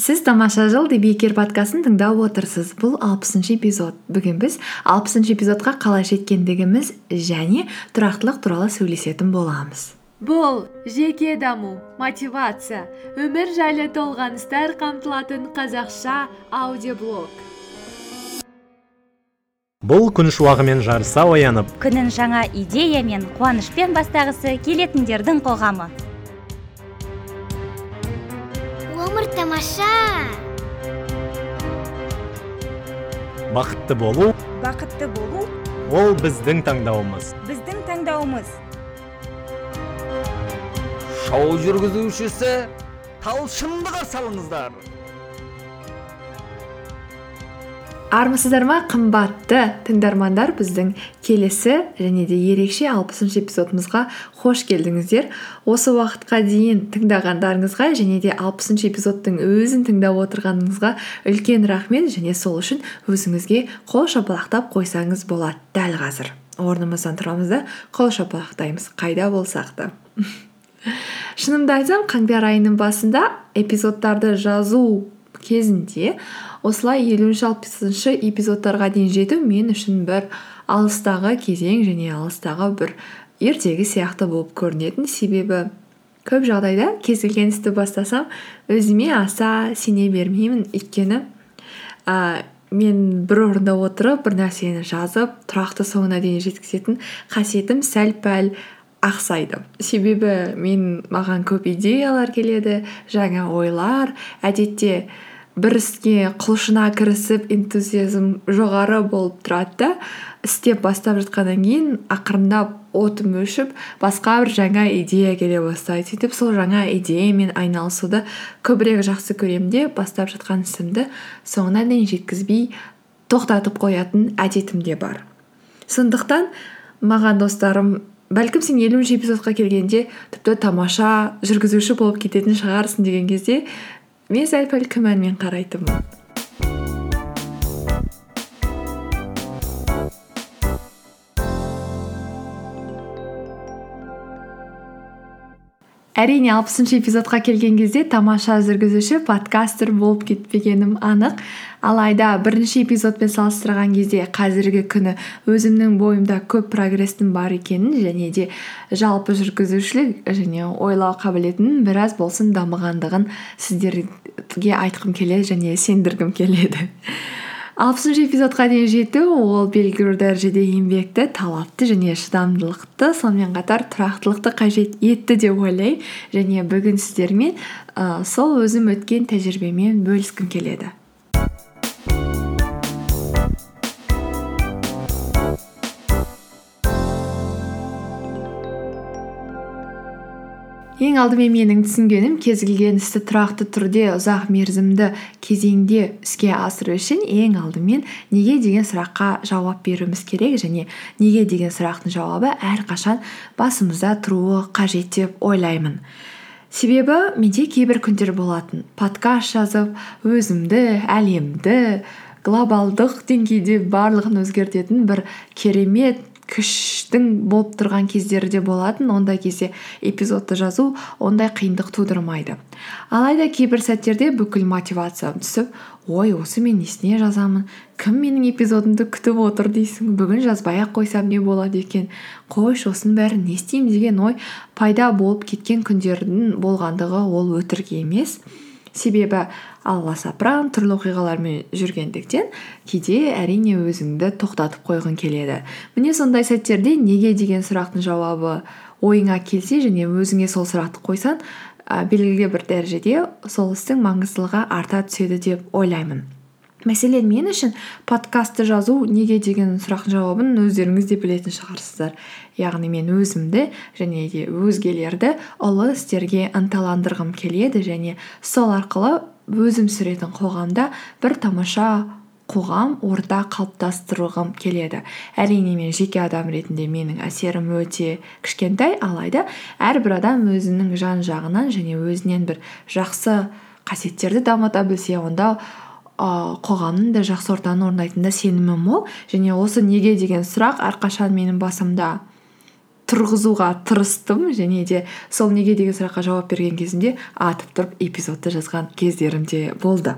сіз тамаша жыл дебекер подкастын тыңдап отырсыз. Бұл алпысыншы эпизод. Бүгін біз алпысыншы эпизодқа қалай жеткендігіміз және тұрақтылық туралы сөйлесетін боламыз. Бұл жеке даму мотивация өмір жайлы толғаныстар қамтылатын қазақша аудиоблог. Бұл күн шуағымен жарыса оянып күнін жаңа идея мен қуанышпен бастағысы келетіндердің қоғамы. Тамаша! Бақытты болу бақытты болу ол біздің таңдауымыз. біздің таңдауымыз. Шоу жүргізушісі талшынды қарсы алыңыздар. Армысыздар ма қымбатты тыңдармандар біздің келесі және де ерекше алпысыншы эпизодымызға қош келдіңіздер. Осы уақытқа дейін тыңдағандарыңызға және де алпысыншы эпизодтың өзін тыңдап отырғаныңызға үлкен рахмет. Және сол үшін өзіңізге қол шапалақтап қойсаңыз болады дәл қазір. Орнымыздан тұрамыз да қол шапалақтаймыз қайда болсақ та. Шынымды айтсам қаңтар айының басында эпизодтарды жазу кезінде осылай елуінші алпысыншы эпизодтарға дейін жету мен үшін бір алыстағы кезең және алыстағы бір ертегі сияқты болып көрінетін себебі көп жағдайда кез келген істі бастасам өзіме аса сене бермеймін. Өйткені ә, мен бір орында отырып бір нәрсені жазып тұрақты соңына дейін жеткізетін қасиетім сәл пәл ақсайды. Себебі мен маған көп идеялар келеді жаңа ойлар әдетте бір іске құлшына кірісіп энтузиазм жоғары болып тұрады да істеп бастап жатқаннан кейін ақырындап отым өшіп басқа бір жаңа идея келе бастайды. Сөйтіп сол жаңа идеямен айналысуды көбірек жақсы көремін де бастап жатқан ісімді соңына дейін жеткізбей тоқтатып қоятын әдетім де бар. Сондықтан маған достарым бәлкім сен елуінші эпизодқа келгенде тіпті тамаша жүргізуші болып кететін шығарсың деген кезде мен сәл күмәнмен қарайтынмын? Әрине алпысыншы эпизодқа келген кезде тамаша жүргізуші подкастер болып кетпегенім анық. Алайда бірінші эпизодпен салыстырған кезде қазіргі күні өзімнің бойымда көп прогресстің бар екенін және де жалпы жүргізушілік және ойлау қабілетінің біраз болсын дамығандығын сіздерге айтқым келеді және сендіргім келеді. Алпысыншы эпизодқа дейін жету ол белгілі бір дәрежеде еңбекті талапты және шыдамдылықты сонымен қатар тұрақтылықты қажет етті деп ойлаймын. Және бүгін сіздермен ә, сол өзім өткен тәжірибемен бөліскім келеді. Ең алдымен менің түсінгенім кез келген істі тұрақты түрде ұзақ мерзімді кезеңде іске асыру үшін ең алдымен неге деген сұраққа жауап беруіміз керек және неге деген сұрақтың жауабы әрқашан басымызда тұруы қажет деп ойлаймын. Себебі менде кейбір күндер болатын. Подкаст жазып өзімді әлемді глобалдық деңгейде барлығын өзгертетін бір керемет күштің болып тұрған кездері де болатын. Ондай кезде эпизодты жазу ондай қиындық тудырмайды. Алайда кейбір сәттерде бүкіл мотивациям түсіп ой осы мен несіне жазамын? Кім менің эпизодымды күтіп отыр дейсің? Бүгін жазбай ақ қойсам не болады екен? Қойшы осының бәрін не істеймін деген ой пайда болып кеткен күндердің болғандығы ол өтірік емес себебі алласапыран түрлі оқиғалармен жүргендіктен кейде әрине өзіңді тоқтатып қойғың келеді. Міне сондай сәттерде неге деген сұрақтың жауабы ойыңа келсе және өзіңе сол сұрақты қойсаң ә, белгілі бір дәрежеде сол істің маңыздылығы арта түседі деп ойлаймын. Мәселен мен үшін подкастты жазу неге деген сұрақтың жауабын өздеріңіз де білетін шығарсыздар. Яғни мен өзімді және де өзгелерді ұлы істерге ынталандырғым келеді және сол арқылы өзім сүретін қоғамда бір тамаша қоғам орта қалыптастырғым келеді. Әрине мен жеке адам ретінде менің әсерім өте кішкентай. Алайда әрбір адам өзінің жан жағынан және өзінен бір жақсы қасиеттерді дамыта білсе онда ыыы қоғамның да жақсы ортаны орындайтынына сенімім мол. Және осы неге деген сұрақ әрқашан менің басымда тұрғызуға тырыстым. Және де сол неге деген сұраққа жауап берген кезімде атып тұрып эпизодты жазған кездерім де болды.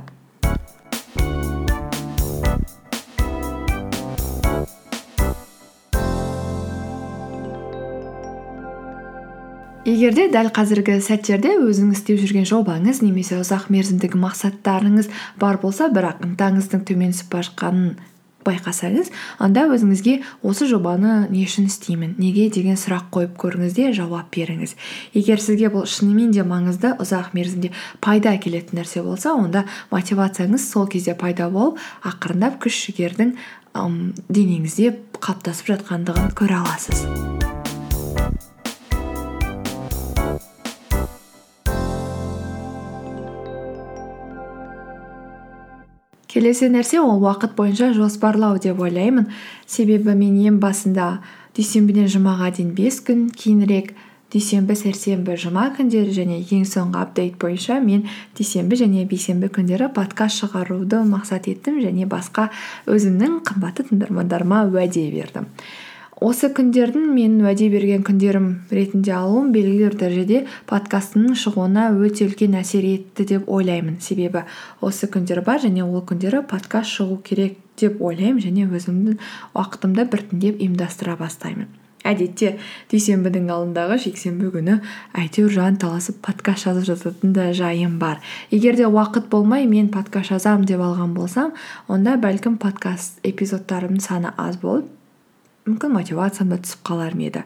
Егер де дәл қазіргі сәттерде өзіңіз істеп жүрген жобаңыз немесе ұзақ мерзімдегі мақсаттарыңыз бар болса бірақ ынтаңыздың төмен түсіп бара жатқанын байқасаңыз онда өзіңізге осы жобаны не үшін істеймін неге деген сұрақ қойып көріңіз де жауап беріңіз. Егер сізге бұл шынымен де маңызды ұзақ мерзімде пайда әкелетін нәрсе болса онда мотивацияңыз сол кезде пайда болып ақырындап күш жігердің денеңізде қалыптасып жатқандығын көре аласыз. Келесі нәрсе ол уақыт бойынша жоспарлау деп ойлаймын. Себебі мен ең басында дүйсенбіден жұмаға дейін бес күн кейінірек дүйсенбі сәрсенбі жұма күндері және ең соңғы апдейт бойынша мен дүйсенбі және бейсенбі күндері подкаст шығаруды мақсат еттім және басқа өзімнің қымбатты тыңдармандарыма уәде бердім. Осы күндердің менің уәде берген күндерім ретінде алуым белгілі бір дәрежеде подкастымның шығуына өте үлкен әсер етті деп ойлаймын. Себебі осы күндер бар және ол күндері подкаст шығу керек деп ойлаймын және өзімнің уақытымды біртіндеп ұйымдастыра бастаймын. Әдетте дүйсенбінің алдындағы жексенбі күні әйтеуір жан таласып подкаст жазып жататын да жайым бар. Егер де уақыт болмай мен подкаст жазамын деп алған болсам онда бәлкім подкаст эпизодтарымның саны аз болып мүмкін мотивациям да түсіп қалар ма еді.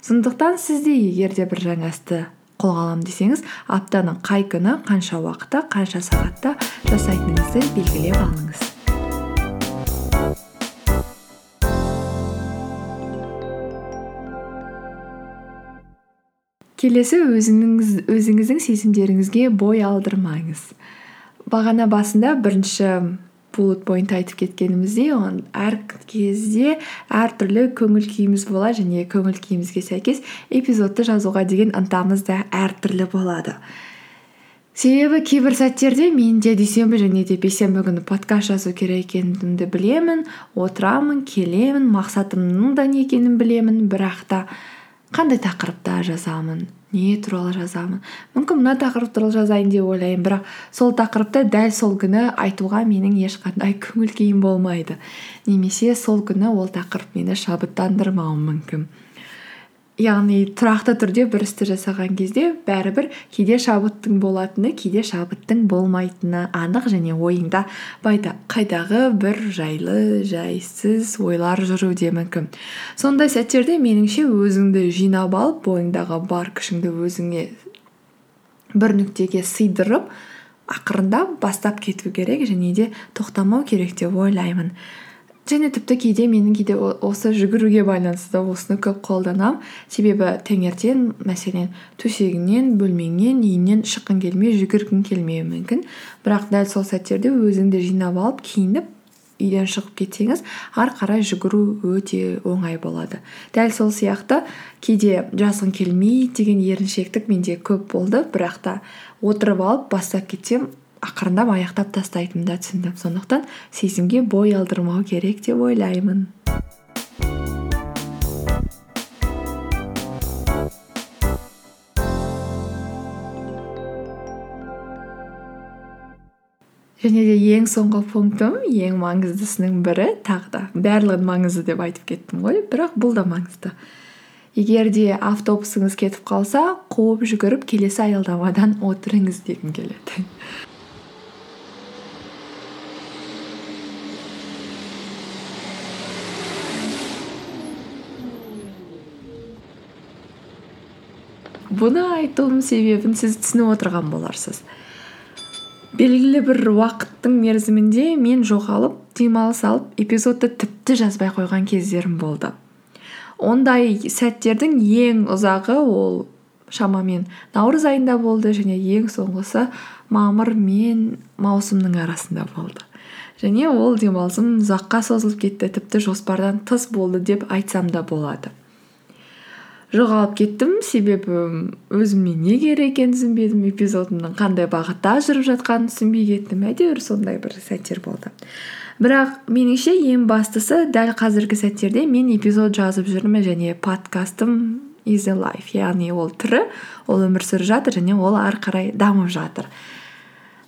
Сондықтан сіз де егер де бір жаңа істі қолға аламын десеңіз аптаның қай күні қанша уақытта қанша сағатта жасайтыныңызды белгілеп алыңыз. Келесі өзіңіз, өзіңіздің сезімдеріңізге бой алдырмаңыз. Бағана басында бірінші буллет пойнт айтып кеткеніміздей оған әр кезде әртүрлі көңіл күйіміз болады және көңіл күйімізге сәйкес эпизодты жазуға деген ынтамыз да әртүрлі болады. Себебі кейбір сәттерде мен де дүйсенбі және де бейсенбі күні подкаст жазу керек екенімді білемін отырамын келемін мақсатымның да не екенін білемін бірақ та қандай тақырыпта жазамын? Не туралы жазамын. Мүмкін мына тақырып туралы жазайын деп ойлаймын бірақ сол тақырыпты дәл сол күні айтуға менің ешқандай көңіл күйім болмайды. Немесе сол күні ол тақырып мені шабыттандырмауы мүмкін. Яғни тұрақты түрде бір істі жасаған кезде бәрібір кейде шабыттың болатыны кейде шабыттың болмайтыны анық және ойыңда қайдағы бір жайлы жайсыз ойлар жүруі мүмкін. Сондай сәттерде меніңше өзіңді жинап алып бойыңдағы бар күшіңді өзіңе бір нүктеге сыйдырып ақырындап бастап кету керек және де тоқтамау керек деп ойлаймын. Және тіпті кейде менің кейде осы жүгіруге байланысты осыны көп қолданамын себебі таңертең мәселен төсегіңнен бөлмеңнен үйіңнен шыққың келмей жүгіргің келмеуі мүмкін. Бірақ дәл сол сәттерде өзіңді жинап алып киініп үйден шығып кетсеңіз ары қарай жүгіру өте оңай болады. Дәл сол сияқты кейде жазғың келмейді деген еріншектік менде көп болды. Бірақ та отырып алып бастап кетсем ақырындап аяқтап тастайтынымды түсіндім. Сондықтан сезімге бой алдырмау керек деп ойлаймын. Және де ең соңғы пунктім ең маңыздысының бірі тағы да. Барлығы маңызды деп айтып кеттім ғой бірақ бұл да маңызды. Егер де автобусыңыз кетіп қалса қуып жүгіріп келесі аялдамадан отырыңыз дегім келеді. Бұны айтуымның себебін сіз түсініп отырған боларсыз. Белгілі бір уақыттың мерзімінде мен жоғалып демалыс алып эпизодты тіпті жазбай қойған кездерім болды. Ондай сәттердің ең ұзағы ол шамамен наурыз айында болды және ең соңғысы мамыр мен маусымның арасында болды. Және ол демалысым ұзаққа созылып кетті тіпті жоспардан тыс болды деп айтсам да болады. Жоғалып кеттім. Себебі өзіме не керек екенін түсінбедім. Эпизодымның қандай бағытта жүріп жатқанын түсінбей кеттім. Әйтеуір сондай бір сәттер болды. Бірақ меніңше ең бастысы дәл қазіргі сәттерде мен эпизод жазып жүрмін және подкастым is alive. Яғни ол тірі ол өмір сүріп жатыр және ол ары қарай дамып жатыр.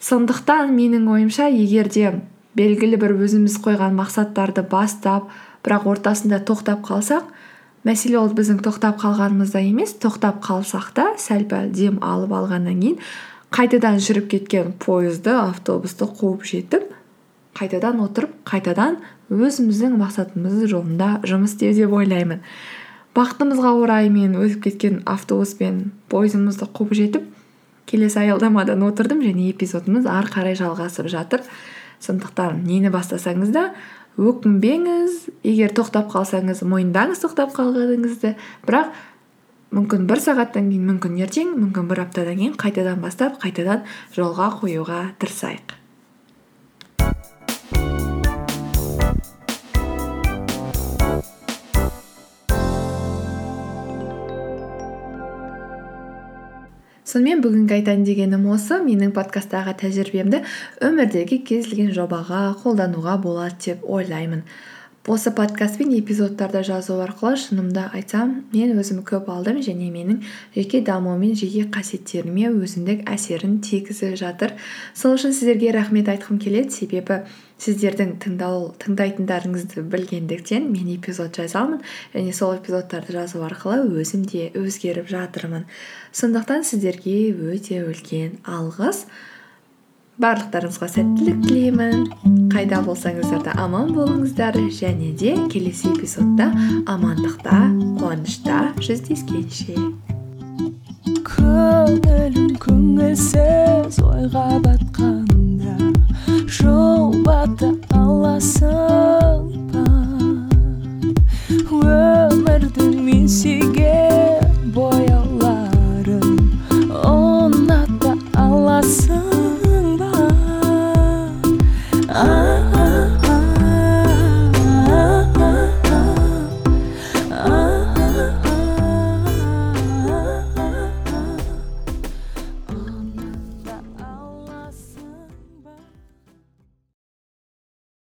Сондықтан менің ойымша егер де белгілі бір өзіміз қойған мақсаттарды бастап бірақ ортасында тоқтап қалсақ мәселе ол біздің тоқтап қалғанымызда емес тоқтап қалсақ та сәл пәл дем алып алғаннан кейін қайтадан жүріп кеткен пойызды автобусты қуып жетіп қайтадан отырып қайтадан өзіміздің мақсатымыз жолында жұмыс істеу деп ойлаймын. Бақытымызға орай мен өтіп кеткен автобус пен пойызымызды қуып жетіп келесі аялдамадан отырдым және эпизодымыз ары қарай жалғасып жатыр. Сондықтан нені бастасаңыз да өкінбеңіз. Егер тоқтап қалсаңыз мойындаңыз тоқтап қалғаныңызды. Бірақ мүмкін бір сағаттан кейін мүмкін ертең мүмкін бір аптадан кейін қайтадан бастап қайтадан жолға қоюға тырысайық. Сонымен бүгінгі айтайын дегенім осы. Менің подкасттағы тәжірибемді өмірдегі кез келген жобаға қолдануға болады деп ойлаймын. Осы подкаст пен эпизодтарды жазу арқылы шынымды айтсам мен өзім көп алдым және менің жеке дамуым жеке қасиеттеріме өзіндік әсерін тигізіп жатыр. Сол үшін сіздерге рахмет айтқым келеді. Себебі сіздердің тыңдайтындарыңызды білгендіктен мен эпизод жазамын және сол эпизодтарды жазу арқылы өзім де өзгеріп жатырмын. Сондықтан сіздерге өте үлкен алғыс. Барлықтарыңызға сәттілік тілеймін. Қайда болсаңыздар да аман болыңыздар және де келесі эпизодта амандықта қуанышта жүздескенше. Көңілім көңілсіз ойға батқанда sun.